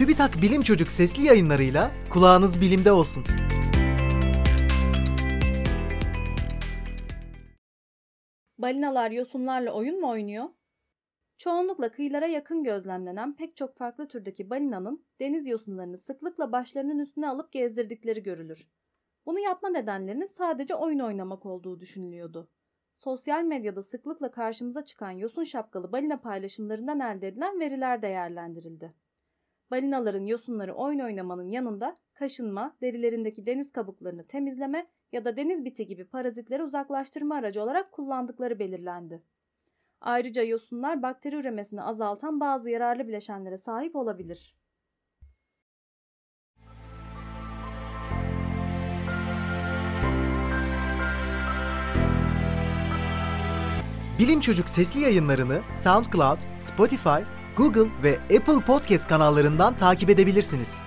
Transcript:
TÜBİTAK Bilim Çocuk sesli yayınlarıyla kulağınız bilimde olsun. Balinalar yosunlarla oyun mu oynuyor? Çoğunlukla kıyılara yakın gözlemlenen pek çok farklı türdeki balinanın deniz yosunlarını sıklıkla başlarının üstüne alıp gezdirdikleri görülür. Bunu yapma nedenlerinin sadece oyun oynamak olduğu düşünülüyordu. Sosyal medyada sıklıkla karşımıza çıkan yosun şapkalı balina paylaşımlarından elde edilen veriler değerlendirildi. Balinaların yosunları oyun oynamanın yanında kaşınma, derilerindeki deniz kabuklarını temizleme ya da deniz biti gibi parazitleri uzaklaştırma aracı olarak kullandıkları belirlendi. Ayrıca yosunlar bakteri üremesini azaltan bazı yararlı bileşenlere sahip olabilir. Bilim Çocuk sesli yayınlarını SoundCloud, Spotify, Google ve Apple Podcast kanallarından takip edebilirsiniz.